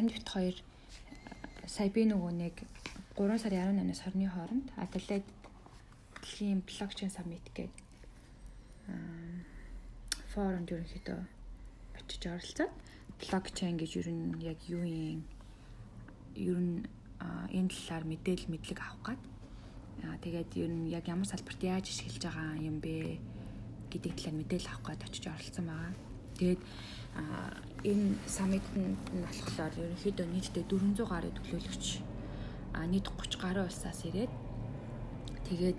Ан 2 сая би нөгөө нэг 3 сарын 18-наас 20-ны хооронд Adelaide дэлхийн блокчейн саммит гэдэг форумд ерөнхийдөө очиж оролцоод блокчейн гэж ер нь яг юу юм ер нь энэ талаар мэдээлэл мэдлэг авах гад тэгээд ер нь яг ямар салбарт яаж ашиглаж байгаа юм бэ гэдэг талаар мэдээлэл авах гад очиж оролцсон байгаа. Тэгээд энэ саммитд нь болохоор ерөнхийдөө нийтдээ 400 гаруй төлөөлөгч нийт 30 гаруй улсаас ирээд тэгээд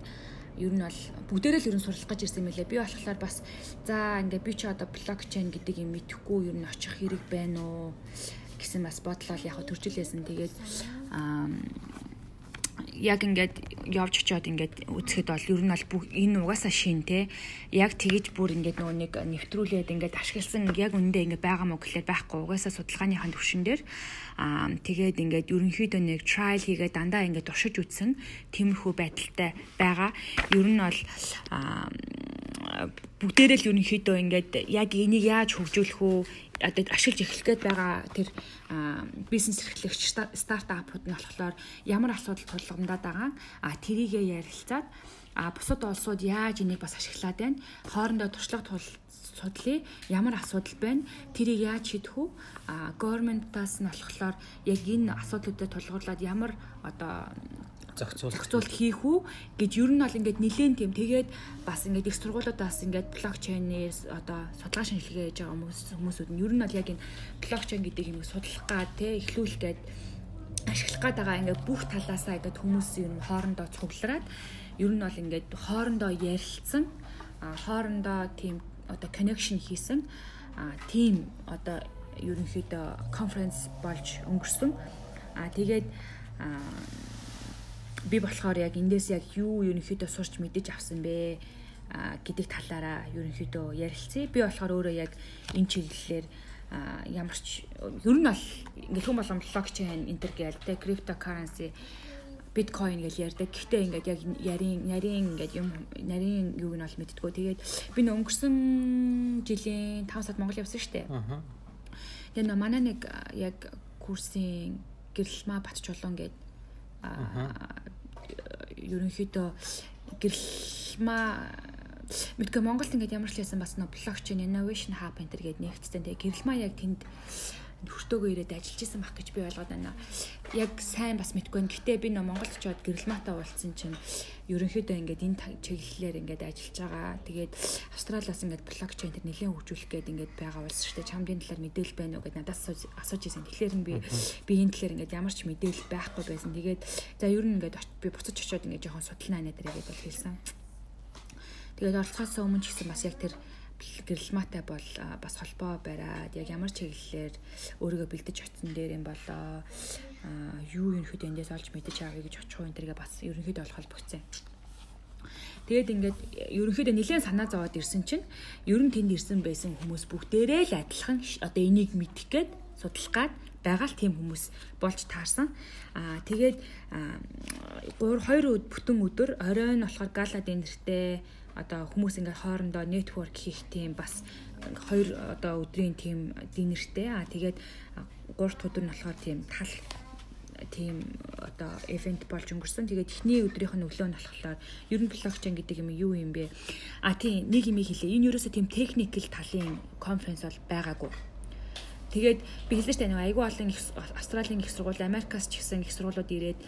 ер нь бол бүгдээрээ л ер нь суралцах гэж ирсэн мөлий. Би болохоор бас за ингээ би ч одоо блокчейн гэдэг юм мэдхгүй ер нь очих хэрэг байна уу гэсэн бас бодлоо яг төржилээсэн. Тэгээд яг ингээд явж очиод ингээд үзэхэд бол ер нь бол энэ угаасаа шин те. Яг тэгэж бүр ингээд нөгөө нэг нэвтрүүлээд ингээд ашигласан яг үндэ ингээд байгаа мó гэхлээр байхгүй. Угаасаа судалгааныхаа төвшин дээр аа тэгээд ингээд ерөнхийдөө нэг trial хийгээд дандаа ингээд туршиж үзсэн. Тиймэрхүү байдалтай байгаа. Ер нь бол бүгдээрээ л ерөнхийдөө ингээд яг энийг яаж хөгжүүлэх үү? Одоо ашиглаж эхлэх гээд байгаа тэр бизнес эрхлэгч стартапууд нь болохоор ямар асуудал тулгамдаад байгаа а тэрийгээ ярилцаад а бусад улсууд яаж энийг бас ашиглаад байна? Хоорондоо туршлага судлаа ямар асуудал байна? Тэрийг яаж шийдэх үү? А government-аас нь болохоор яг энэ асуудлуудад тулгуурлаад ямар одоо зохицуулт зохицуулт хийх үү гэж ер нь бол ингээд нэлээд тийм. Тэгээд бас ингээд их сургуулиудаас ингээд блокчейнээс одоо судалгаа шинжилгээ хийж байгаа хүмүүс хүмүүсүүд нь ер нь бол яг энэ блокчейн гэдэг юм судлах гад те эхлүүлэх гээд ашиглах гад байгаа ингээд бүх талаасаа ингээд хүмүүс ер нь хоорондоо цуглараад ер нь бол ингээд хоорондоо ярилцсан хоорондоо тийм одоо connection хийсэн тийм одоо ерөнхийдөө конференц болж өнгөрсөн. А тэгээд би болохоор яг эндээс яг юу ерөнхийдөө сурч мэдэж авсан бэ гэдэг талаараа ерөнхийдөө ярилцъя. Би болохоор өөрөө яг энэ чиглэлээр ямар ч ер нь бол ингээд хүм болгон блокчейн энтер гээл тэ криптокаренси биткойн гэж ярьдаг. Гэхдээ ингээд яг ярийн нарийн ингээд юм нарийн юуг нь бол мэдтгүү. Тэгээд би нөө өнгөрсөн жилийн 5 сард Монгол явсан шүү дээ. Тэгээд нөө манай нэг яг курсын гэрэлмаа Батчулуун гэдэг ерөнхийдөө гэрэлмаа мэдгүй Монголд ингээд ямар ч лсэн бас нөө блокчейн innovation hub энэ төр гээд нэгтсэн. Тэгээ гэрэлмаа яг тэнд хүртөөгөө ирээд ажиллаж исэн бах гэж би ойлгоод байна. Яг сайн бас мэдгүй. Гэтэ би нөө Монголд очиод гэрэлмаатай уулзсан чинь ерөнхийдөө ингээд энэ чиглэлээр ингээд ажиллаж байгаа. Тэгээд Австралиас ингээд блокчейн төр нэлээд хөгжүүлэх гээд ингээд байгаа улс шүү дээ. Чамдын талаар мэдээлэл байна уу гэд надаас асууж ирсэн. Тэгэхээр би би энэ талаар ингээд ямар ч мэдээлэл байхгүй байсан. Тэгээд за ер нь ингээд би буцаж очиод ингээд жоохон судалнаа нэ дээр гэдэг хэлсэн. Тэгээд оролцохоос өмнө ч гэсэн бас яг тэр гэрэлмаатай бол бас холбоо бариад яг ямар чиглэлээр өөрийгөө бэлдэж очсон дээр юм болоо юу ерөнхийдөө эндээс олж мэдэж авъя гэж очих энэ төргээ бас ерөнхийдөө болох холбогцсон. Тэгээд ингээд ерөнхийдөө нэлээд санаа зовоод ирсэн чинь ер нь тэнд ирсэн байсан хүмүүс бүгдээрээ л адилхан одоо энийг мэдэх гээд судлах гад байгаа л тийм хүмүүс болж таарсан. Аа тэгээд 3 2 өд бүтэн өдөр оройн болохоор гала дэнэртэй одоо хүмүүс ингээд хоорондоо network хийх тийм бас хоёр одоо өдрийн тийм динертэй аа тэгээд гурт өдөр нь болохоор тийм тал тийм одоо ивент болж өнгөрсөн. Тэгээд эхний өдрийнх нь өглөө нь болохоор ер нь блокчейн гэдэг юм юу юм бэ? А тийм нэг юм хэлээ. Энэ ерөөсөө тийм техникэл талын конференц бол байгаагүй. Тэгээд би хэлсэн шүү дээ айгүй олон Австралийн их сургууль, Америкас ч гэсэн их сургуулиуд ирээд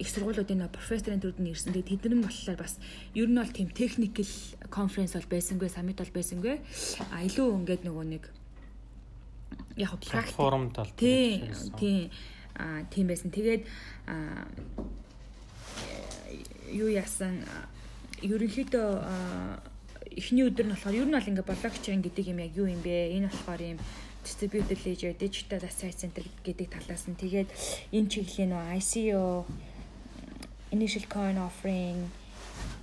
их сургуулиудын профессорын төрөнд нь ирсэн. Тэгээд тэдэн нь болохоор бас ер нь бол тийм техникэл конференц бол байсангүй, саммит бол байсангүй. А илүү ингээд нөгөө нэг яг платформ тал тийм тийм а тийм байсан. Тэгээд юу яасан ерөнхийдөө эхний өдөр нь болохоор ер нь бол ингээ блокчейн гэдэг юм яг юу юм бэ? Энэ болохоор юм distributed ledger, digital asset center гэдэг талаас нь тэгээд энэ чиглэлийн нөө ICO initial coin offering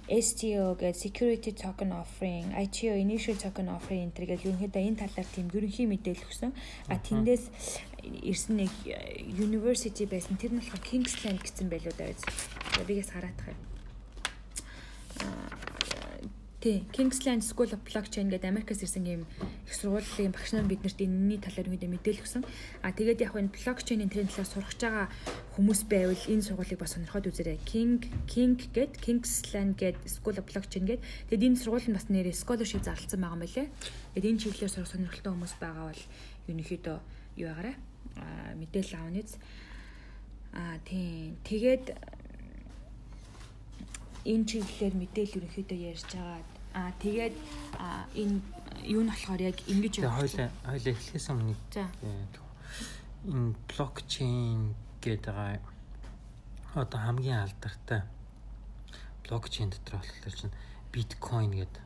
STO гэдэг security token offering, ITO initial token offering төргээд ерөнхийдөө энэ талаар тийм ерөнхий мэдээлэл өгсөн. А тэндээс ирсэн нэг university байсан. Тэр нь болохоор Kingsland гэсэн байлуу даа. Бигээс хараадах юм. Тий, Kingsland School of Blockchain гэдэг Америкаас ирсэн юм их сургуулийн багш нар биднэрт энэний талаар үүдээ мэдээлэл өгсөн. А тэгээд яг энэ блокчейн энэ талаар сурах байгаа хүмүүс байвал энэ сургуулийг бас сонирхоод үзээрэй. King King гэд Kingsland гэд School of Blockchain гэд тэгээд энэ сургууль нь бас нэрээ scholarship зарласан байгаа юм байлээ. Тэгээд энэ чиглэлээр сурах сонирхолтой хүмүүс байгаа бол ерөнхийдөө юу байгаарай? А мэдээлэл аавны. А тийм. Тэгээд энэ чиглэлээр мэдээлэл ерөнхийдөө ярьж байгаа. Аа тэгээд энэ юу нь болохоор яг ингэж явах. Хоёлаа хоёлаа эхлэхээс өмнө энэ блокчейн гэдэг одоо хамгийн алдартай блокчейн дотор болохоор чинь биткойн гэдэг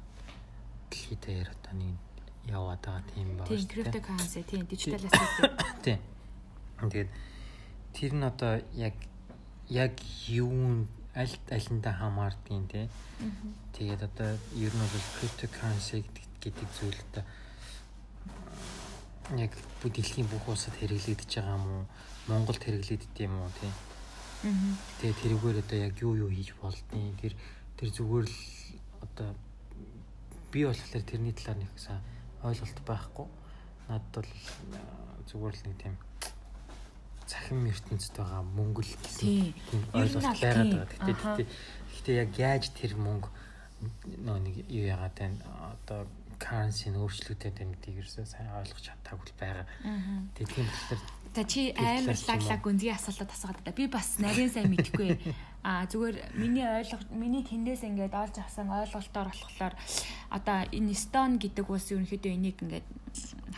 дэлхийд даяар одоо нэг яваад байгаа тийм байна. Тийм криптокаренси тийм дижитал ассет. Тийм. Тэгээд тэр нь одоо яг яг юу аль алиндаа хамаардгийн тий. Тэгээд одоо ер нь бол cryptocurrency гэдэг зүйл одоо яг бүх дэлхийн бүх улсад хэрэглэгдэж байгаа юм уу? Монголд хэрэглэгддэг юм уу тий? Тэгээд тэрүүгээр одоо яг юу юу хийж болдгийг тэр тэр зүгээр л одоо би болохоор тэрний талаар нэг сайн ойлголт байхгүй. Надад бол зүгээр л нэг тийм захин ертөнцид байгаа мөнгө л гэсэн ойлголт байгаад байгаа. Гэхдээ гэхдээ яг яаж тэр мөнгө нөө нэг юу яагаад байна одоо currency-г өөрчлөгдөд байна гэдгийг ерөөсөө сайн ойлгож чадаагүй байгаа. Тэгээ тийм болохоор За чи амар лаглаг гүнзгий асуултад асуугаад та. Би бас нарийн сайн мэдэхгүй. А зүгээр миний ойлголт миний тэндээс ингээд олж авсан ойлголтоор болохоор одоо энэ Стон гэдэг улс ерөнхийдөө энийг ингээд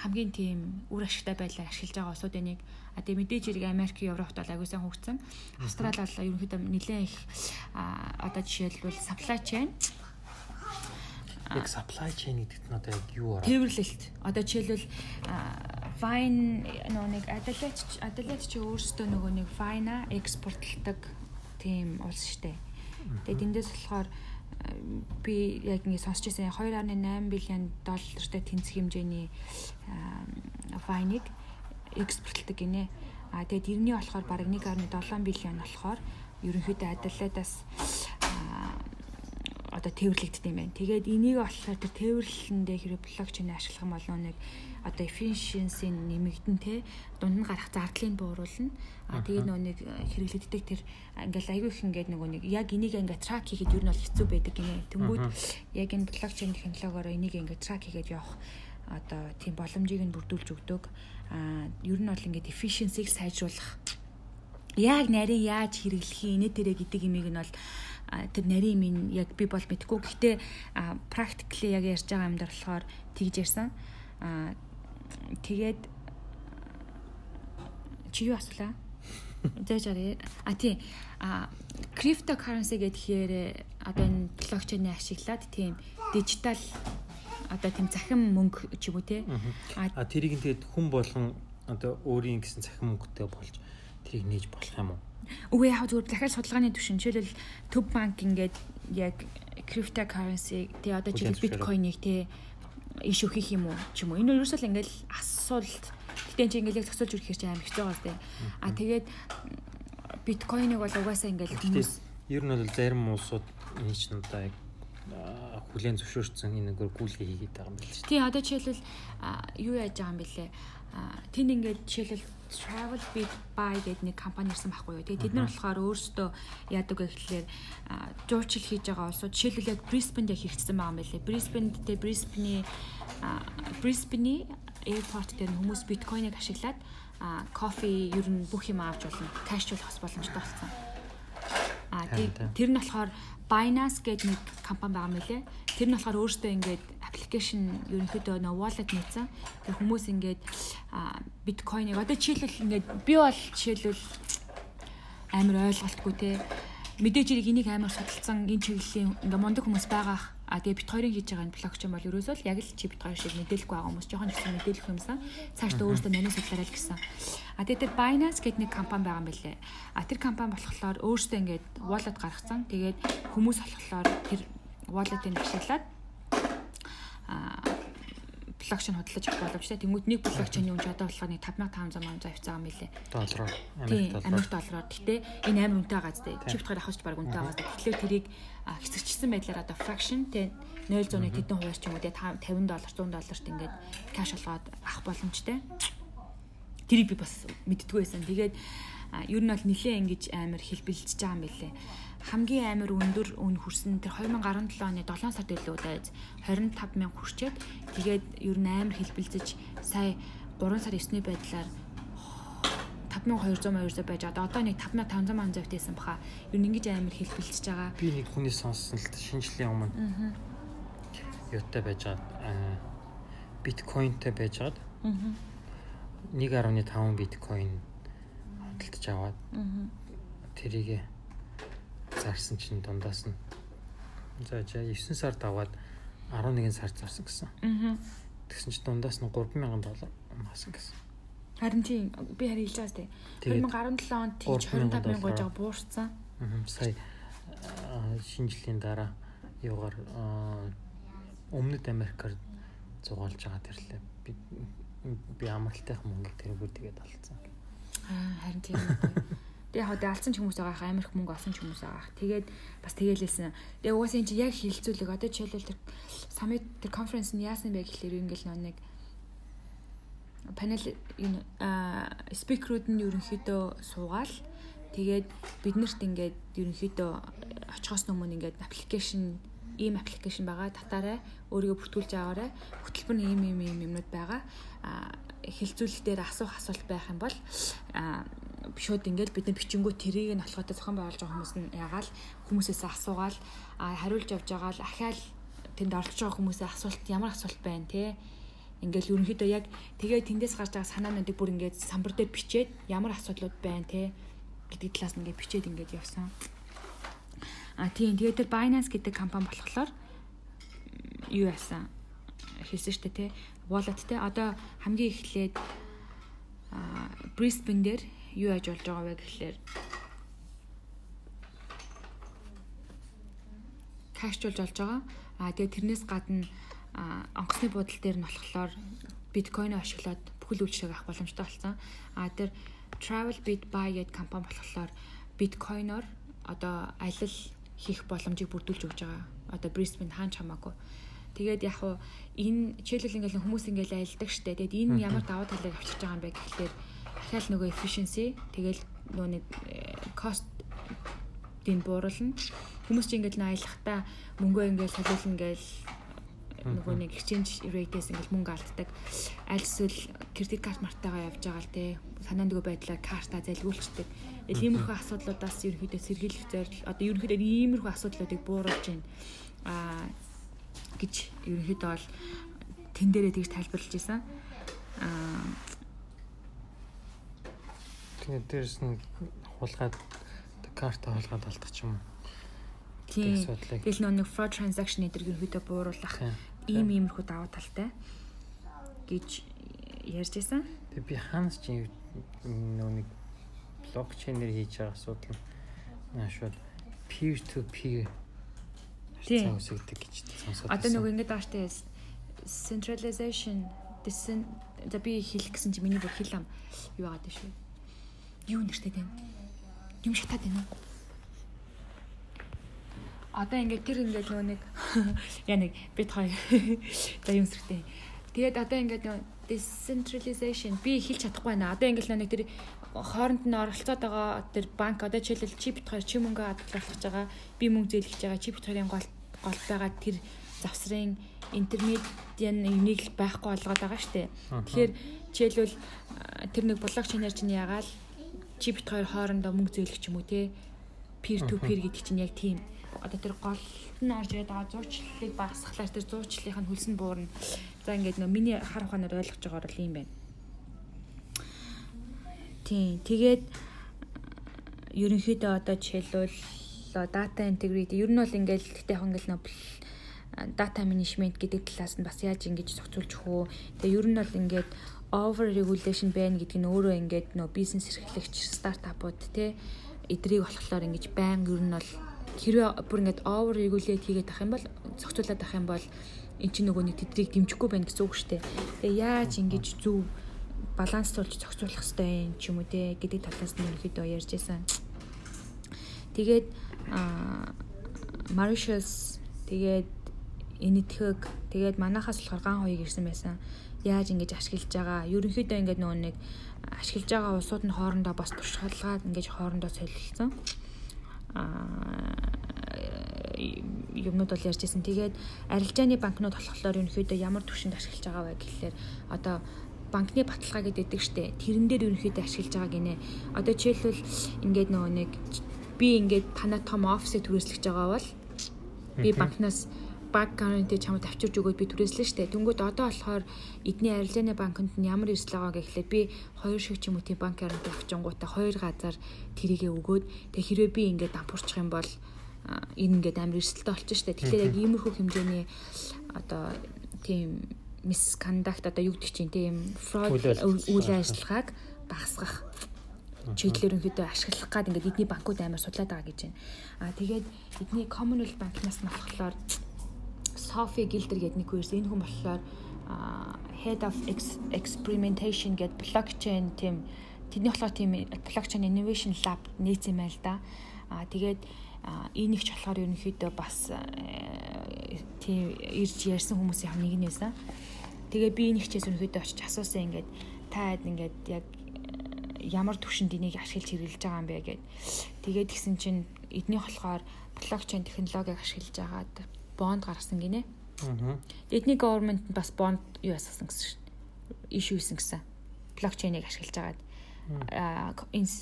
хамгийн тийм үр ашигтай байдлаар ашиглаж байгаа улсууд энийг А тэгээ мэдээж хэрэг Америк, Европт бол аягүй сайн хөгжсөн. Австрали бол ерөнхийдөө нэлээд их одоо жишээлбэл supply chain яг supply chain гэдэгт нь одоо яг юу ороо? Тээвэрлэлт. Одоо жишээлбэл Vine нөгөө нэг Adelaide Adelaide чи өөрөөсөө нөгөө нэг Vine-а экспортлдог тийм улс штэ. Тэгээд эндээс болохоор би яг ингэ сонсч байсан 2.8 биллион доллартай тэнцэх хэмжээний Vine-ыг экспортлдог гинэ. А тэгээд тэрний болохоор бараг 1.7 биллион болохоор ерөнхийдөө Аделаидаас одоо тээвэрлэгддэг юм байна. Тэгээд энийг болохоор тэр тээвэрлэлэндээ хэрэг блокчейн ашиглах юм бол нэг одоо efficiency нэмэгдэн те дунд нь гарах зардлыг бууруулна. А тэгээд нөгөө нэг хэрэглэгддэг тэр ингээл аягүй их ингээд нөгөө нэг яг энийг ингээд track хийхэд ер нь бол хэцүү байдаг гинэ. Тэнгүүд яг энэ блокчейн технологиороо энийг ингээд track хийгээд явах одоо тийм боломжийг нь бүрдүүлж өгдөг а ер нь бол ингээд efficiency-г сайжруулах яг нарийн яаж хэрэглэх юм нэ тэрэ гэдэг имийг нь бол тэр нарийн минь яг би бол мэдгүй. Гэхдээ practically яг ярьж байгаа юм дэр болохоор тэгж ярьсан. А тэгээд чи юу асуулаа? Зээж арай а тийм а cryptocurrency гэхээр одоо энэ блокчейн ашиглаад тийм дижитал одоо тийм захин мөнгө ч юм уу те. А тэрийг тэгээд хүн болгон одоо өөрийн гэсэн захин мөнгөтэй болж тэрийг нээж болох юм уу? Үгүй яг зүгээр дахиад судалгааны түвшин жишээлбэл төв банк ингээд яг cryptocurrency тэгээ одоо жишээл биткойныг те иш өгөх юм уу ч юм уу. Энэ ерөөсөө л ингээд асуулт. Гэтэ чи ингээд яг зөксөлж үрэх чинь амар хэцүү байгаа сте. А тэгээд биткойныг бол угаасаа ингээд хүмүүс ер нь бол зарим улсууд энэ чинь одоо яг хүлэн зөвшөөрсөн энэ нэг гүйлгээ хийгээд байгаа юм байна шүү. Тий, одоо жишээлбэл юу яаж байгаа юм бэлээ? Тэнд ингээд жишээлбэл Travel Big Buy гэдэг нэг компани ирсэн байхгүй юу. Тэгээ тэд нар болохоор өөрсдөө яадаг гэхлээр жуучил хийж байгаа улсууд жишээлбэл яг Brisbane яг хэрэгцсэн байгаа юм байлээ. Brisbane тэ Brisbane-ий Brisbane-ий airport дээр хүмүүс биткойныг ашиглаад кофе ер нь бүх юм авч болно. Кэшжүүлэх бас боломжтой болсон. А тэр нь болохоор Binance гэдэг нэг компани байгаа мөлий. Тэр нь болохоор өөртөө ингээд аппликейшн ерөнхийдөө нөө wallet нээсэн. Тэр хүмүүс ингээд биткойныг одоо жишээлбэл ингээд би бол жишээлбэл амар ойлголтгүй те мэдээж хэрэг энийг амар судалсан энэ чиглэлийн ингээ мундаг хүмүүс байгаа. А тэгээ бит хоёрын хийж байгаа энэ блокчейн бол ерөөсөө л яг л чи бит хоёр шиг мэдээлэхгүй байгаа хүмүүс жоохон ихсэн мэдээлэх юмсан. Цааш та өөрөөсөө нарийн судлаарай л гэсэн. А тэгээ тэр Binance гэдэг нэг компани байгаа юм билэ. А тэр компани болохоор өөрөөсөө ингээд wallet гаргацсан. Тэгээд хүмүүс болохоор тэр wallet-ыг ашиглаад а блокчейн худалдаж авах боломжтой. Тэнгүүд нэг юм ч одоо болохоор нэг 5500 мянга авцаа юм билээ. Доллараар. Америк доллараар. Гэтэ энэ амар үнэтэй байгаа зү. Чип дахаар авахч баг үнэтэй байгаа. Тэгэхээр тэрийг хэсэгчсэн байдлаар одоо fraction те 0.1 тэдэн хувиас ч юм уу те 50 доллар 100 долларт ингээд кэш олгоод авах боломжтой. Тэрийг би бас мэддггүй байсан. Тэгээд ер нь бол нэлээ ингэж амар хэлбэлцэж байгаа юм билээ хамгийн амар өндөр үн хүрсэн тэр 2017 оны 7 сард илүү дайз 25 мянга хүрчээд тэгээд ер нь амар хэлбэлзэж сая 3 сар 9-ний байдлаар 5200 200 байж байгаа. Одоо нэг 5500 мянга завт байсан баха. Ер нь ингэж амар хэлбэлцэж байгаа. Би нэг хүний сонссон л шинжлэлийн өмнө. Аа. Юутай байж байгаа. биткойнтэй байж байгаа. Аа. 1.5 биткойн хөдөлж аваад. Аа. Тэрийг зарсан чинь дундаас нь за 9 сард аваад 11 сард зарсан гэсэн. Аа. Тэгсэн чинь дундаас нь 3000 доллар маасан гэсэн. Харин чи би харин хэлж байгаа сте. 2017 онд тийч 25000 гож байгаа буурсан. Аа. Сая шинжлэлийн дараа юугаар өмнөд Америкаар зугаалж байгаа тэрлээ. Би би амралтынх мөнгө тэргүүр тэгээд олцсон. Аа харин тийм гоё. Тэгээ одоо алдсан ч хүмүүс байгаа Америк мөнгө олсон ч хүмүүс байгаа. Тэгээд бас тэгэлээсэн. Тэгээ угаасаа энэ чи яг хилцүүлэг. Одоо жишээлбэл тэр summit тэр конференс нь яасан бэ гэхлээр ингээл нэг панел энэ спикерүүд нь ерөнхийдөө суугаал. Тэгээд биднэрт ингээд ерөнхийдөө очихоос өмнө ингээд аппликейшн ийм аппликейшн байгаа татаарай. Өөрийгөө бүртгүүлж аваарай. Хөтөлбөр нь ийм ийм ийм юмнууд байгаа. Хилцүүлэлтээр асуух асуулт байх юм бол шууд ингээд бид нар бичингүү тэрийг нь болохоо зохион байгуулж байгаа хүмүүс нь ягаал хүмүүсээс асуугаал хариулж явж байгаа л ахаал тэнд оролцож байгаа хүмүүсээ асуулт ямар асуулт байна те? Ингээл ерөнхийдөө яг тэгээ тэндээс гарч байгаа санаануудыг бүр ингээд самбар дээр бичээд ямар асуудлууд байна те? гэдэг талаас нь ингээд бичээд ингээд явсан. А тийм. Тэгээд тэр Binance гэдэг компани болохоор юу яасан? Хэлсэн дээ те. Wallet те. Одоо хамгийн эхлээд Brisbane дээр юу яаж болж байгаа вэ гэхлээр кэшжүүлж болж байгаа. Аа тэгээ тэрнээс гадна онгоцны буудал дээр нь болохоор биткойн ашиглаад бүхэл үйлчлэгийг авах боломжтой болсон. Аа тэр Travelbit Buy гэдэг компани болохоор биткойноор одоо алил хийх боломжийг бүрдүүлж өгч байгаа. Одоо Brisbane хаан чамаагүй. Тэгээд яг хуу энэ жишээлбэл ингээл хүмүүс ингээл аялдаг штэ. Тэгээд энэ ямар даваа талыг авчирч байгаа юм бэ гэхлээр дахиад нөгөө efficiency тэгэл нөгөө нэг э, cost дин бууруулна. Хүмүүс чинь ингээд аялахтаа мөнгөө ингээд солиулна гээл нөгөө нэг exchange rate-ээс ингээд мөнгө алддаг. Аль эсвэл кредит карт мартагаа явж байгаа л те. Санаа нөгөө байдлаар карта залгиулцдаг. Иймэрхүү асуудлуудаас ерөнхийдөө сэргийлэх зорилго одоо ерөнхийдөө иймэрхүү асуудлуудыг бууруулж байна. Аа гэж ерөнхийдөө бол тэн дээрээ тэгж тайлбарлаж байсан. Аа Тэгээд дээрэс нь хулгаад карта хулгаад алдах юм. Тийм. Тэгэл нэг fraud transaction эдэр ерөөдөө бууруулах ийм иймэрхүү даваа талтай гэж ярьж байсан. Тэг би хаанаас чи нөө нэг блокчейнээр хийж байгаа асуудал нь шууд peer to peer тийм үсгдэг гэж сонсоод. Одоо нөгөө ингэж байгаа штэ centralization дэсэн за би хэлэх гэсэн чи миний бүр хэл ам юу байгаа дээ шүү юу нэртэй тань? Юм шатаад байна уу? Одоо ингээд тэр ингээд нөгөө нэг яа нэг бит хоёр за юм сэртэй. Тэгээд одоо ингээд нөгөө decentralization би хэлж чадахгүй байна. Одоо ингээд нэг тэр хооронд нь оролцоод байгаа тэр банк одоо жишээлбэл чи бит хоёр чи мөнгө хадгалж байгаа, би мөнгө зээлгэж байгаа, чи бит хоёрын гол гол байгаа тэр завсрын интермедиан юуник байхгүй болгоод байгаа штэ. Тэгэхээр жишээлбэл тэр нэг блокчейнер чинь ягаал чи бит хоёр хоорондоо мөнгө зөөлөх ч юм уу те peer to peer гэдэг чинь яг тийм одоо тэр гол нь орж ирээд байгаа зуучлалыг багасгахлаар тэр зуучлалын хөлс нь буурна. За ингээд нөө миний хар ухаанаар ойлгож байгаагаар л юм байна. Тийм. Тэгээд ерөнхийдөө одоо жишээлбэл data integrity ер нь бол ингээд гэхдээ яг ингээд нөө дата менежмент гэдэг талаас нь бас яаж ингэж зохицуулж хөө. Тэгээ ер нь бол ингээд over regulation байна гэдэг нь өөрөө ингээд нөө бизнес эрхлэгч стартапууд те эдрийг болохоор ингэж байн ер нь бол хэрвээ бүр ингээд over regulate хийгээд ах юм бол зохицуулаад ах юм бол эн чинь нөгөө нэг тэдрийг дэмжихгүй байна гэсэн үг шүү дээ. Тэгээ яаж ингэж зөв баланслуулж зохицуулах хэрэгтэй юм ч юм уу те гэдэг талаас нь ерөөдөө ярьж байсан. Тэгээд Mauritius тэгээд энэтхэг тэгээд манахаас болохоор ган хоёыг ирсэн байсан. Яаж ингэж ашиглаж байгаа. Ерөнхийдөө ингээд нөгөө нэг ашиглаж байгаа улсууд нь хоорондоо бас туршлагаад ингэж хоорондоо солилцсон. Аа юмнууд бол ярьжсэн. Тэгээд арилжааны банкнууд болохоор ерөнхийдөө ямар түвшинд ашиглаж байгаа вэ гэхлээр одоо банкны баталгаа гэдэг штэ. Тэрэн дээр ерөнхийдөө ашиглаж байгаа гинэ. Одоо жишээлбэл ингээд нөгөө нэг би ингээд танай том офисыг түрээслэж байгаа бол би банкнаас гаранти чамд авчирж өгөөд би түрээслэн штэ. Тэнгүүд одоо болохоор эдний арилжааны банкнд нь ямар эрсдэл байгаа гэхлээр би хоёр шиг ч юм уу тийм банк гаранти авчингуудаа хоёр газар тэрийгэ өгөөд тэг хэрвээ би ингээд дампуурчих юм бол энэ ингээд амар эрсдэлтэй болчих штэ. Тэгэхээр яг иймэрхүү хэмжээний одоо тийм мискондакт одоо юу гэдэг чинь тийм фрод үйл ажиллагааг багасгах чиглэлээр өнхөдөө ашиглах гад ингээд эдний банкуд амар судлаад байгаа гэж байна. Аа тэгээд эдний Commonwealth банкнаас нь болохоор Sophie Gilder гэдэг нэг ирсэн. Энэ хүн болохоор Head of Experimentation гэдэг blockchain тийм тэдний болохоор тийм blockchain innovation lab нээсэн юм байна л да. Аа тэгээд энэ ихч болохоор ерөнхийдөө бас тийм ирж ярьсан хүмүүсийн нэг нь байсан. Тэгээ би энэ ихчээс ерөнхийдөө очиж асуусан ингээд та ингээд яг ямар төвшөнд энийг ашиглаж хэрэглэж байгаа юм бэ гэд. Тэгээд гисэн чинь эдний болохоор блокчейн технологиг ашиглаж агаад бонд гаргасан гинэ. Аа. Эдний government бас бонд юу асуусан гэсэн шин. Issue хийсэн гэсэн. Блокчейнийг ашиглаж агаад аа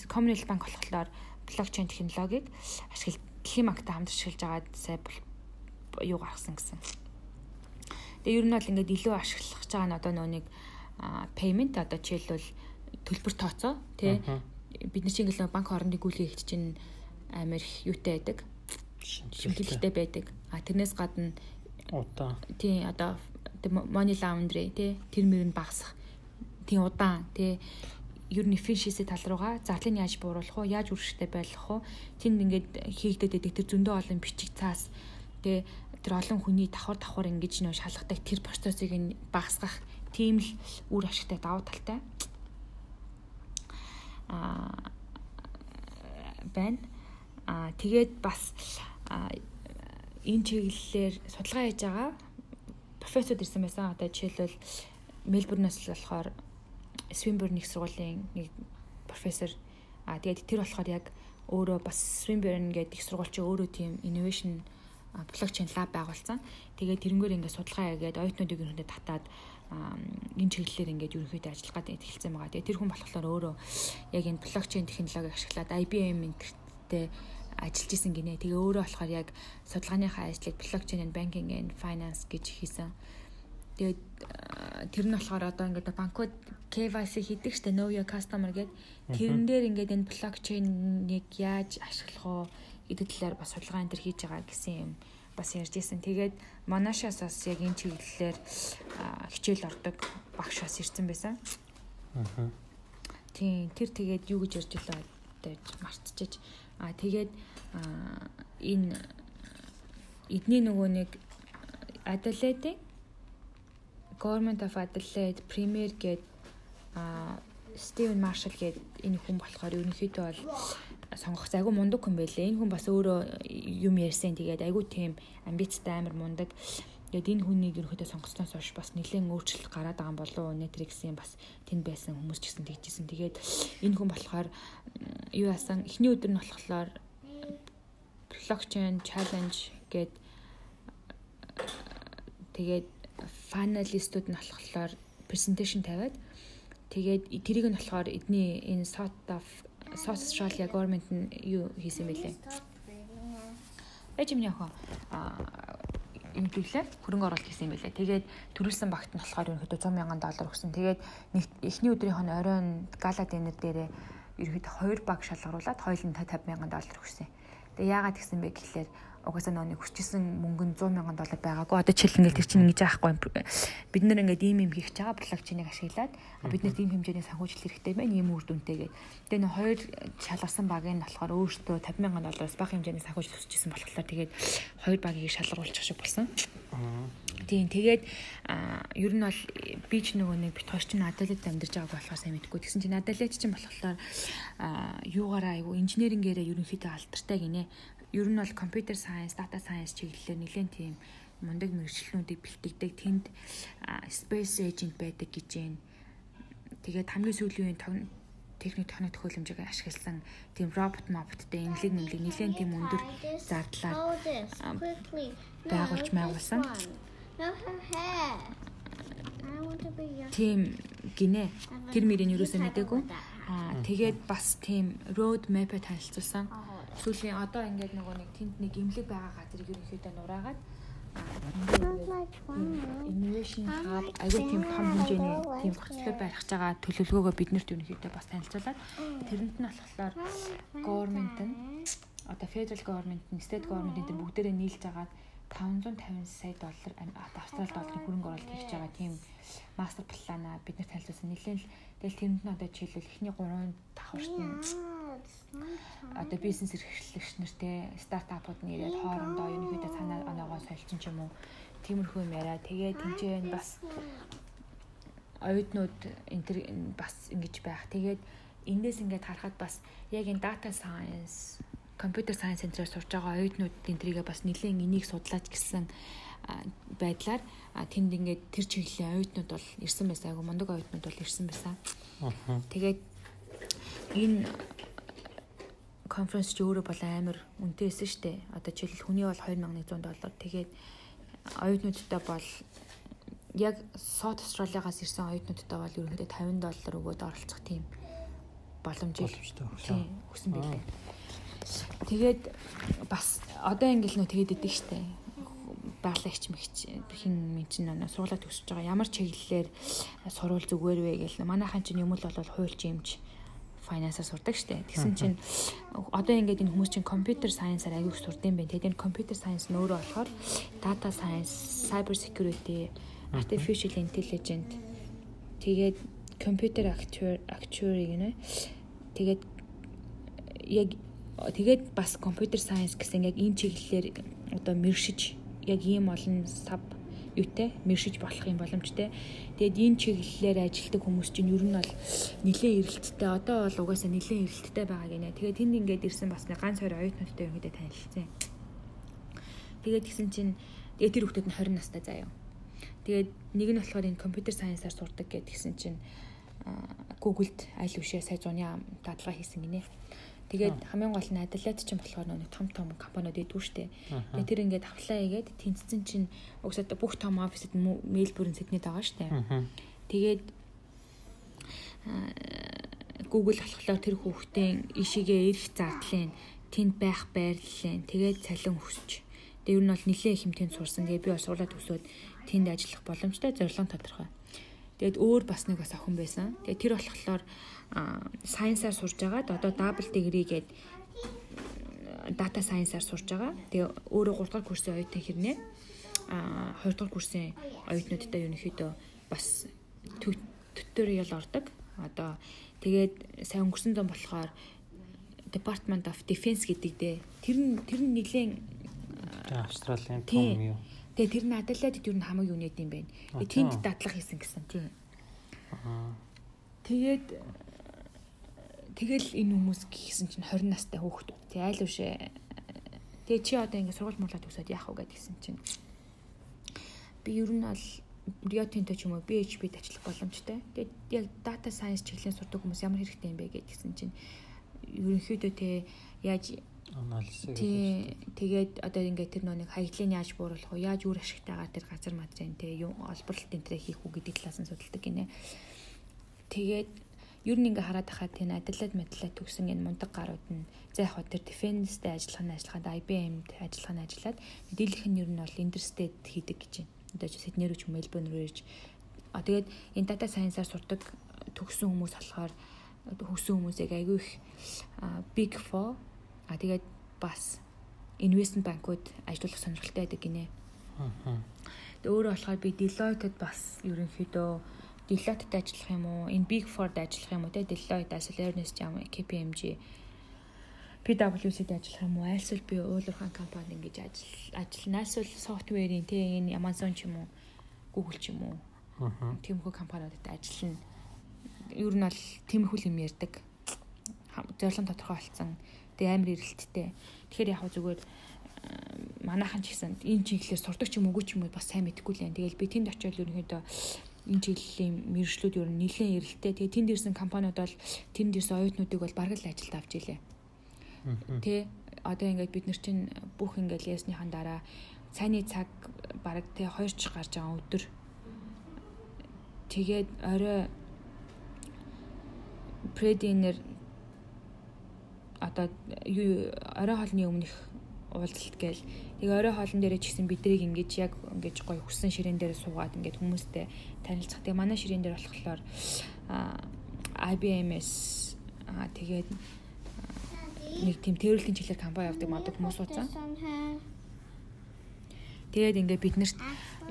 communal банк болохоор блокчейн технологиг ашиглаж дэлхийн банктай хамт ашиглаж агаад сая юу гаргасан гэсэн. Тэгээ ер нь бол ингээд илүү ашиглах гэж байгаа нь одоо нөгөө нэг payment одоо жишээлбэл төлбөр тооцоо тий бид нар чинь ингээл банк хоорондын гүйлгээ хийх чинь амар их юутай байдаг шимтгэлтэй байдаг а тэрнээс гадна удаа тий одоо money laundry тий тэр мөр нь багасах тий удаан тий ер нь efficiency тал руугаа зарлыг яаж бууруулах вэ? Яаж үржихтэй байлгах вэ? Тэнд ингээд хийгдэд байдаг тэр зөндөө олон бичиг цаас тэгээ тэр олон хүний давхар давхар ингэж нөө шалгадаг тэр процессыг нь багасгах тийм л үр ашигтай давуу талтай аа байна. Аа тэгээд бас энэ чиглэлээр судалгаа хийж байгаа профессор ирсэн байсан. Одоо жишээлбэл Мельбурнаас болохоор Swinburne их сургуулийн нэг профессор а тэгээд тэр болохоор яг өөрөө бас Swinburne гэдэг их сургууль чинь өөрөө тийм innovation блокчейн лаб байгуулсан. Тэгээд тэрнгээр ингээд судалгаа хийгээд оюутнуудыг ерөнхийдөө татаад энэ чиглэлээр ингээд ерөнхийдөө ажиллах гэдэг эхэлсэн байгаа. Тэгээд тэр хүн болохоор өөрөө яг энэ блокчейн технологиг ашиглаад IBM энтертэй ажиллаж исэн гинэ. Тэгээ өөрөө болохоор яг судалгааныхаа ажлыг блокчейн and banking and finance гэж хийсэн. Тэгээд тэр нь болохоор одоо ингээд банкуд KYC хийдэг штэ know your customer гэдэг. Тэрэн дээр ингээд энэ блокчейнийг яаж ашиглах вэ гэдэг талаар бас судалгаа энэ төр хийж байгаа гэсэн юм бас ярьж исэн. Тэгээд Монашаас бас яг энэ чиглэлээр хичээл ордог багш бас ирсэн байсан. Аа. Тийм тэр тэгээд юу гэж ярьж илаа гэж мартчихэж. Аа тэгээд энэ эдний нөгөө нэг Adelaide Government of Adelaide Premier гээд Стивен Маршал гээд энэ хүн болохоор ерөнхийдөө бол сонгох айгүй мундаг хүн байлээ. Энэ хүн бас өөрөө юм ярьсан. Тэгээд айгүй тийм амбицтай амар мундаг. Тэгээд энэ хүнийг ерөнхийдөө сонгосноос хойш бас нэлээд өөрчлөлт гараад байгаа болов уу Netflix-ийн бас тэнд байсан хүмүүс ч гэсэн тэгжсэн. Тэгээд энэ хүн болохоор юу яасан эхний өдөр нь болохоор blockchain challenge гээд тэгээд финалистууд нь болохоор презентацийн тавиад тэгээд тэрийг нь болохоор эдний энэ South of South Australia government нь юу хийсэн бэлээ. Эжим яхаа юм төлөө хөрөнгө оруулалт хийсэн юм байлээ. Тэгээд төрүүлсэн багт нь болохоор ерөнхийдөө 100 сая доллар өгсөн. Тэгээд эхний өдрийнх нь оройн гала динер дээрээ ерөнхийдөө хоёр баг шалгаруулад хоёулын 50 сая доллар өгсөн. Тэгээ яагаад гэсэн бэ гэхлээр угаасаа нэг хүчсэн мөнгө нь 100 сая доллар байгаагүй. Одоо жишээл ингээд тэр чинь ингэж аахгүй бид нэр ингээд ийм юм хийх чагаа блокчейнийг ашиглаад бид нарт ийм хэмжээний санхүүжилт хэрэгтэй байна ийм үр дүнтэй гэдэг. Тэгээ нэг хоёр шалгарсан баг нь болохоор өөртөө 50 сая доллараас бага хэмжээний санхүүжилт өсчихсэн болохоор тэгээд хоёр багийг шалгаруулчих шиг болсон. Тийм тэгээд ер нь бол би ч нөгөө нэг бит хоёр чинь Адалид амьдарч байгааг болохоор сайн мэдгүй. Тэгсэн чинь Адалид чинь болохоор юугаараа айгу инженерингээрээ ерөнхийдөө алдартай гинэ. Ер нь бол компьютер сайенс, дата сайенс чиглэлээр нэлээд тийм мундаг мэрэгчлэнүүдийг бэлтгэдэг. Тэнд space agent байдаг гэж байна. Тэгээд хамгийн сүүлийн үеийн техник техник төхөөлөмжийг ашигласан тийм робот мобттэй эмнэлэг нэмлэг нэлээд тийм өндөр зардлаар байгуулж байгуулсан. Тийм гинэ. Тэр мөрийн юусоо мэдээгүй. Аа тэгээд бас тийм road map-ыг танилцуулсан. Сүүлийн одоо ингээд нөгөө нэг тэнд нэг эмнэлэг байгаа газрыг ерөнхийдөө нураагаад innovation hub аюул тийм том хэмжээний тийм хөтөлбөр барих байгаа төлөвлөгөөгөө биднэрт ерөнхийдөө бас танилцуулаад тэрэнд нь болохоор government нь одоо federal government нь state government энэ бүгдээрээ нийлж агаад 550 сая доллар австрали долларын хөрөнгө оруулалт хийж байгаа тийм мастер планаа бид нар танилцуулсан. Нэлээд л тэгэл тэрэнд нь одоо жишээлбэл эхний 3 давхарт нь одоо бизнес эрхлэгч нартэй стартапууд нэрээд хоорондоо ерөнхийдөө цаанаа оноогоо солилцсон ч юм уу тиймэрхүү юм яриа. Тэгээ тэнцээ бас оюутнууд энэ төр бас ингэж байх. Тэгээд эндээс ингээд харахад бас яг энэ data science, computer science центрээр сурж байгаа оюутнууд энтрийгээ бас нэлээд энийг судлаач гэсэн байдлаар тэнд ингээд тэр чиглэлийн оюутнууд бол ирсэн байсан. Айгу мундаг оюутнууд бол ирсэн байсан. Тэгээд энэ конференс ч өөрөө бол амар үнэтэй байсан шүү дээ. Одоо жишээл хүний бол 2100 доллар. Тэгээд оюутнуудтай бол яг South Australia-гаас ирсэн оюутнуудтай бол ерөнхийдөө 50 доллар өгөөд оролцох тийм боломжийг хүсэн байлээ. Тэгээд бас одоо ингээл нөө тэгээд идэг штэ байгалагч мэгч хин мен чинь нөө сургуулаа төгсөж байгаа ямар чиглэлээр сурвал зүгээр вэ гэл манайхан чинь юм л бол хуульч юмч финансаар сурдаг штэ. Тэгсэн чинь одоо ингээд энэ хүмүүс чинь компьютер сайенсаар аягүй сурдсан байх. Тэгээд энэ компьютер сайенс нь өөрөө болохоор data science, cyber security, artificial intelligence тэгээд компьютер actuary гэнэ. Тэгээд яг тэгээд бас компьютер сайенс гэсэн яг энэ чиглэлээр одоо мэршиж яг ийм олон сав юутэй мэршиж болох юм боломжтой. Тэгээд энэ чиглэлээр ажилладаг хүмүүс чинь ер нь бол нэлээд эрэлттэй. Одоо бол угаасаа нэлээд эрэлттэй байгаа гинэ. Тэгээд тэнд ингээд ирсэн бас нэг ганц хоёр оюутнуудтай ерөнхийдөө танилцсан. Тэгээд гисэн чинь тэгээд тэр хүүхдүүд нь 20 настай заяа. Тэгээд нэг нь болохоор энэ компьютер сайенсаар сурдаг гэдгийгсэн чинь Google-д аль үшээ сая зуны дадлага хийсэн гинэ. Тэгээд хамгийн гол нь Adelaide ч юм болохоор нэг том том компаниуд идвүү штэ. Тэгээд тэр ингээд авлаа хийгээд тэнцсэн чинь угсаа бүх том офисд Мельбурн Сиднейд байгаа штэ. Тэгээд Google болохоор тэр хүүхдийн ишигээ ирэх зардлын тэнд байх байрлалын тэгээд цалин өсч. Тэгээд ер нь бол нэлээд хэмтээнд сурсан. Тэгээд би бас суулаад өсөөд тэнд ажиллах боломжтой зорилго тодорхой. Тэгээд өөр бас нэг бас охин байсан. Тэгээд тэр болохоор сайенсаар сурж байгаад одоо дабл дигри гээд дата сайенсаар сурж байгаа. Тэгээ өөрөө 3 дахь курсын оюутан хэрнээ а 2 дахь курсын оюутнуудтай ерөнхийдөө бас туториал ордог. Одоо тэгээд сайн өнгөрсөн зам болохоор Department of Defense гэдэг дээ. Тэр нь тэр нь нэлээд Австралийн том юу Тэгээ тэр нь Аделаидд юу н хамаг юу нэт юм бэ? Тэнд дадлах хийсэн гэсэн тийм. Аа. Тэгээд тэгэл энэ хүмүүс гисэн чинь 20 настай хүүхдүүд. Тэг айл үшээ. Тэгээ чи одоо ингэ сургууль муулаад өсөд яах вэ гэдгийгсэн чинь. Би ер нь бол Риотинтэй ч юм уу PHP тачлах боломжтой. Тэгээд яг data science чиглэлийн сурдаг хүмүүс ямар хэрэгтэй юм бэ гэдгийгсэн чинь ерөнхийдөө те яаж анализыг тий тэгээд одоо ингээд тэр нэг хаягдлыг яаж бууруулах вэ? Яаж үр ашигтайгаар тэр газар мадрын те юм олборлолт энэ төр хийх үү гэдэг талаас нь судалдаг гинэ. Тэгээд ер нь ингээ хараад байхад тийм адилад мэдлээ төгсөн энэ мундаг гарууд нь за яг тэр defense-тэй ажиллах нь ажиллахад IBM-д ажиллах нь ажиллаад дийлэх нь ер нь бол interstate хийдэг гэж байна. Одоо ч Сидней рүү ч Мельбурн рүү ирж. А тэгээд энэ data science-аар сурдаг төгсөн хүмүүс болохоор хөсөн хүмүүсийг айгүй их big four А тэгээд бас investment банкуд ажиллах сонирхолтой байдаг гинэ. Аа. Тэгээ өөрөө болохоор би Deloitte-д бас ерөнхийдөө Deloitte-д ажиллах юм уу? Энэ Big Four-д ажиллах юм уу? Тэ Deloitte, Ernst Young, KPMG PwC-д ажиллах юм уу? Альсвал би уулуурхан компанид ингэж ажил ажиллана. Альсвал софтверийн тэ энэ Amazon ч юм уу, Google ч юм уу. Аа. Тиймэрхүү компаниудад ажиллана. Ер нь бол тиймэрхүү юм ярьдаг. Зорилго тодорхой болсон. Тэгээ амар эрэлттэй. Тэгэхээр яг зүгээр манайхан ч гэсэн энэ чиглэлээр сурдаг ч юм уу ч юм уу бас сайн мэдэхгүй л юм. Тэгэл би тэнд очиод ерөнхийдөө энэ чиглэлийн мэрэгчлүүд ер нь нэлээд эрэлттэй. Тэгээ тэнд ирсэн компаниуд бол тэнд ирсэн оюутнуудыг бол бараг л ажилд авч илээ. Тэ одоо ингээд бид нар чинь бүх ингээд ясныхан дараа цайны цаг бараг тэ 2 ч гарч байгаа өдөр. Тэгээд орой прединер одоо юу орой хоолны өмнөх уулзалт гээл тэгээ орой хоолн дээрээ ч гэсэн бидрийг ингэж яг ингэж гоё хүссэн ширээн дээр суугаад ингээд хүмүүстэй танилцах. Тэгээ манай ширээн дээр болохоор IBMS тэгээд нэг тийм тэрвэрлэлийн чиглэлээр компани явдаг мадаг хүмүүс ууцсан. Тэгээд ингээд бид нарт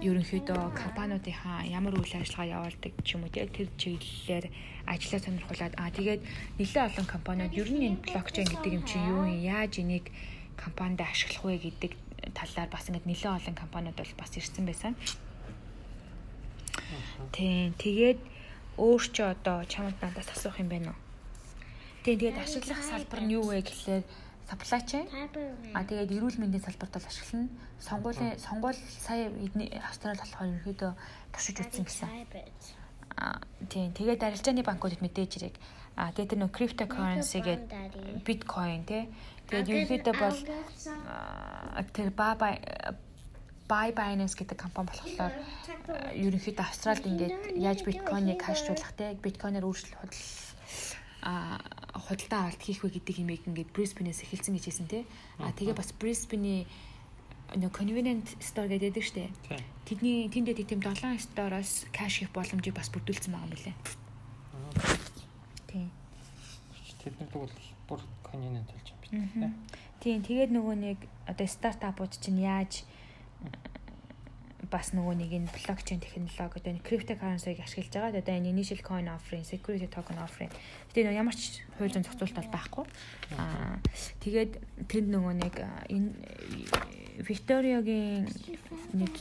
ерөнхийдөө компаниудынхаа ямар үйл ажиллагаа явуулдаг ч юм уу тэр чиглэлээр ажиллаа сонирхуулаад аа тэгээд нэлээд олон компаниуд ер нь энэ блокчейн гэдэг юм чинь юу юм яаж энийг компанид ашиглах вэ гэдэг талаар бас ингээд нэлээд олон компаниуд бол бас ирсэн байсан. Тийм тэгээд өөр чи одоо чамд надаас асуух юм байна уу? Тийм тэгээд ашиглах салбар нь юу вэ гэхлээр supply chain. А тэгээд эрүүл мэндийн салбарт бол ашиглана. Сонгуулийн сонгуул сая Австрали болохоор ерөөдөө тушиж үтсэн гэсэн. А тийм тэгээд арилжааны банкудад мэдээж ирэг. А тэгээд тэр нөө cryptocurrency гэдэг биткойн тий. Тэгээд ерөөдөө бол тэр баба Buy Binance гэдэг компани болохоор ерөнхийдөө Австралид ингээд яаж биткойныг хашжуулах те биткойноор өөрчлөлт худал а худалдаа авалт хийх вэ гэдэг юмыг ингээд Brisbane-ээс эхэлсэн гэж хэлсэн тий. А тэгээ бас Brisbane-ийн нэг convenient store гэдэг штэ. Тэдний тэндээ тийм 7 стороос кэш хийх боломжийг бас бүрдүүлсэн байгаа юм билэ. Тийм. Тэднэр бол бүр convenient болж байгаа юм байна. Тийм. Тэгээд нөгөө нэг одоо стартапууд чинь яаж бас нөгөө нэг энэ блокчейн технологи одоо энэ криптокарренсиг ашиглаж байгаа. Одоо энэ initial coin offering, security token offering. Тэгээ нөгөө ямар ч хууль зүйн зохицуулалт бол байхгүй. Аа тэгээд тэнд нөгөө нэг энэ Викториогийн нэг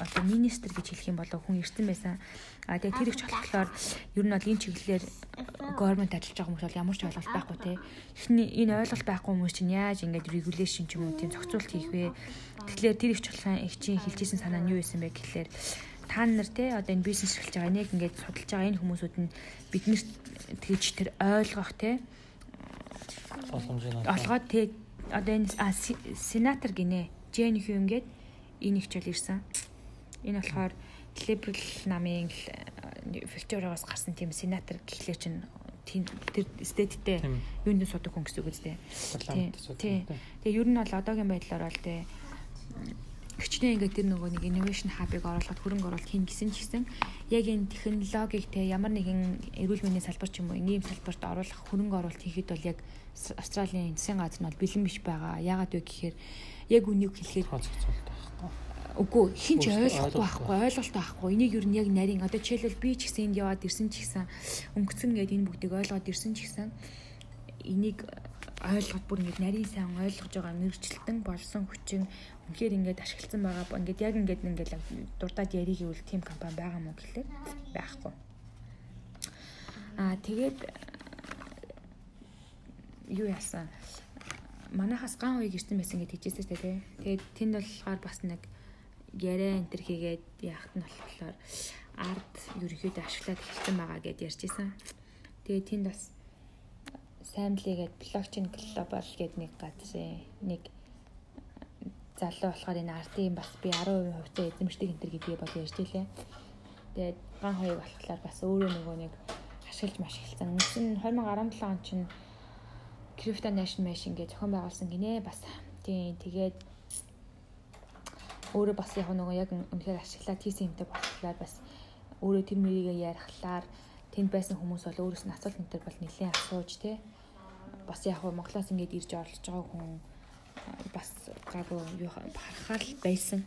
одоо министр гэж хэлэх юм болов хүн ирсэн байсан. А тэгээ тэр их болохоор ер нь бол энэ чиглэлээр government ажиллаж байгаа хүмүүс бол ямар ч ойлголт байхгүй те. Эхний энэ ойлголт байхгүй хүмүүс чинь яаж ингээд regulation ч юм уу тийм зохицуулт хийх вэ? Тэгэхээр тэр их чулхан их чинь хэлжсэн санаа нь юу байсан бэ гэхлээр та нар те одоо энэ бизнес эхэлж байгаа энийг ингээд судалж байгаа энэ хүмүүсүүд нь биднэрт тэгж тэр ойлгох те олгоод тэг одоо энэ сенатор гинэ Жен Хьюм гээд энэ их чөл ирсэн. Энэ болохоор Liberal намын Викториагаас гарсан тийм сенатор гэхлээр чинь тэр стедтэй юунд судаг хүн гэсэн үг үстэй. Тийм. Тэгээ ер нь бол одоогийн байдлаар бол тэ хичнээн ингээд тэр нөгөө нэг innovation hub-ыг оруулахад хөрөнгө оруулалт хийн гэсэн ч гэсэн яг энэ технологиг те ямар нэгэн эрүүл мэндийн салбар ч юм уу ийм салбарт оруулах хөрөнгө оруулалт хийхэд бол яг Австралийн засгийн газар нь бол бэлэн биш байгаа. Яагаад вэ гэхээр яг үнийг хэлэхэд Үгүй хин ч ойлгохгүй байхгүй ойлголт байхгүй. Энийг юу нь яг нарийн одоо жишээлбэл би ч гэсэн энд яваад ирсэн ч гэсэн өнгөцөн гээд энэ бүгдийг ойлгоод ирсэн ч гэсэн энийг ойлгоод бүр ингэж нарийн сайн ойлгож байгаа мэрэгчлэн болсон хүчин үнэхээр ингэж ашигласан байгаа. Ингээд яг ингээд ингээд дурдаад ярих гэвэл team компани байгаа мó гэхлээр байхгүй. Аа тэгээд юу яасан? Манайхаас ган уяг ирсэн байсан гэж хэлжсэн шүү дээ. Тэгээд тэнд болохоор бас нэг яриа энэ төр хийгээд яахт нь болохоор ард ерөөхдөө ашиглаад эхэлсэн байгаа гэд ярьжсэн. Тэгээ тэнд бас Family-гээд блокчейн глобал гээд нэг газрын нэг залуу болохоор энэ артын бас би 10% хувьцаа эзэмшдэг энэ төр гэдгийг бол ярьж илээ. Тэгээд ган хоёуг болохоор бас өөрөө нөгөө нэг ашиглаж маш эхэлсэн. Үндсэн нь 2017 он чинь Crypto Nation Mesh ингээд зохион байгуулсан гинэ бас. Тийм тэгээд өөрөө бас яг нөгөө яг үнэхээр ашиглаад хийсэн юмтай болохоор бас өөрөө тэр мөрийгээ ярихлаар тэнд байсан хүмүүс бол өөрөөс нь асуулт энэ төр бол нэлээд асууж тий бас яг Монголоос ингээд ирж орлож байгаа хүн бас гайгүй юу харахаар л байсан.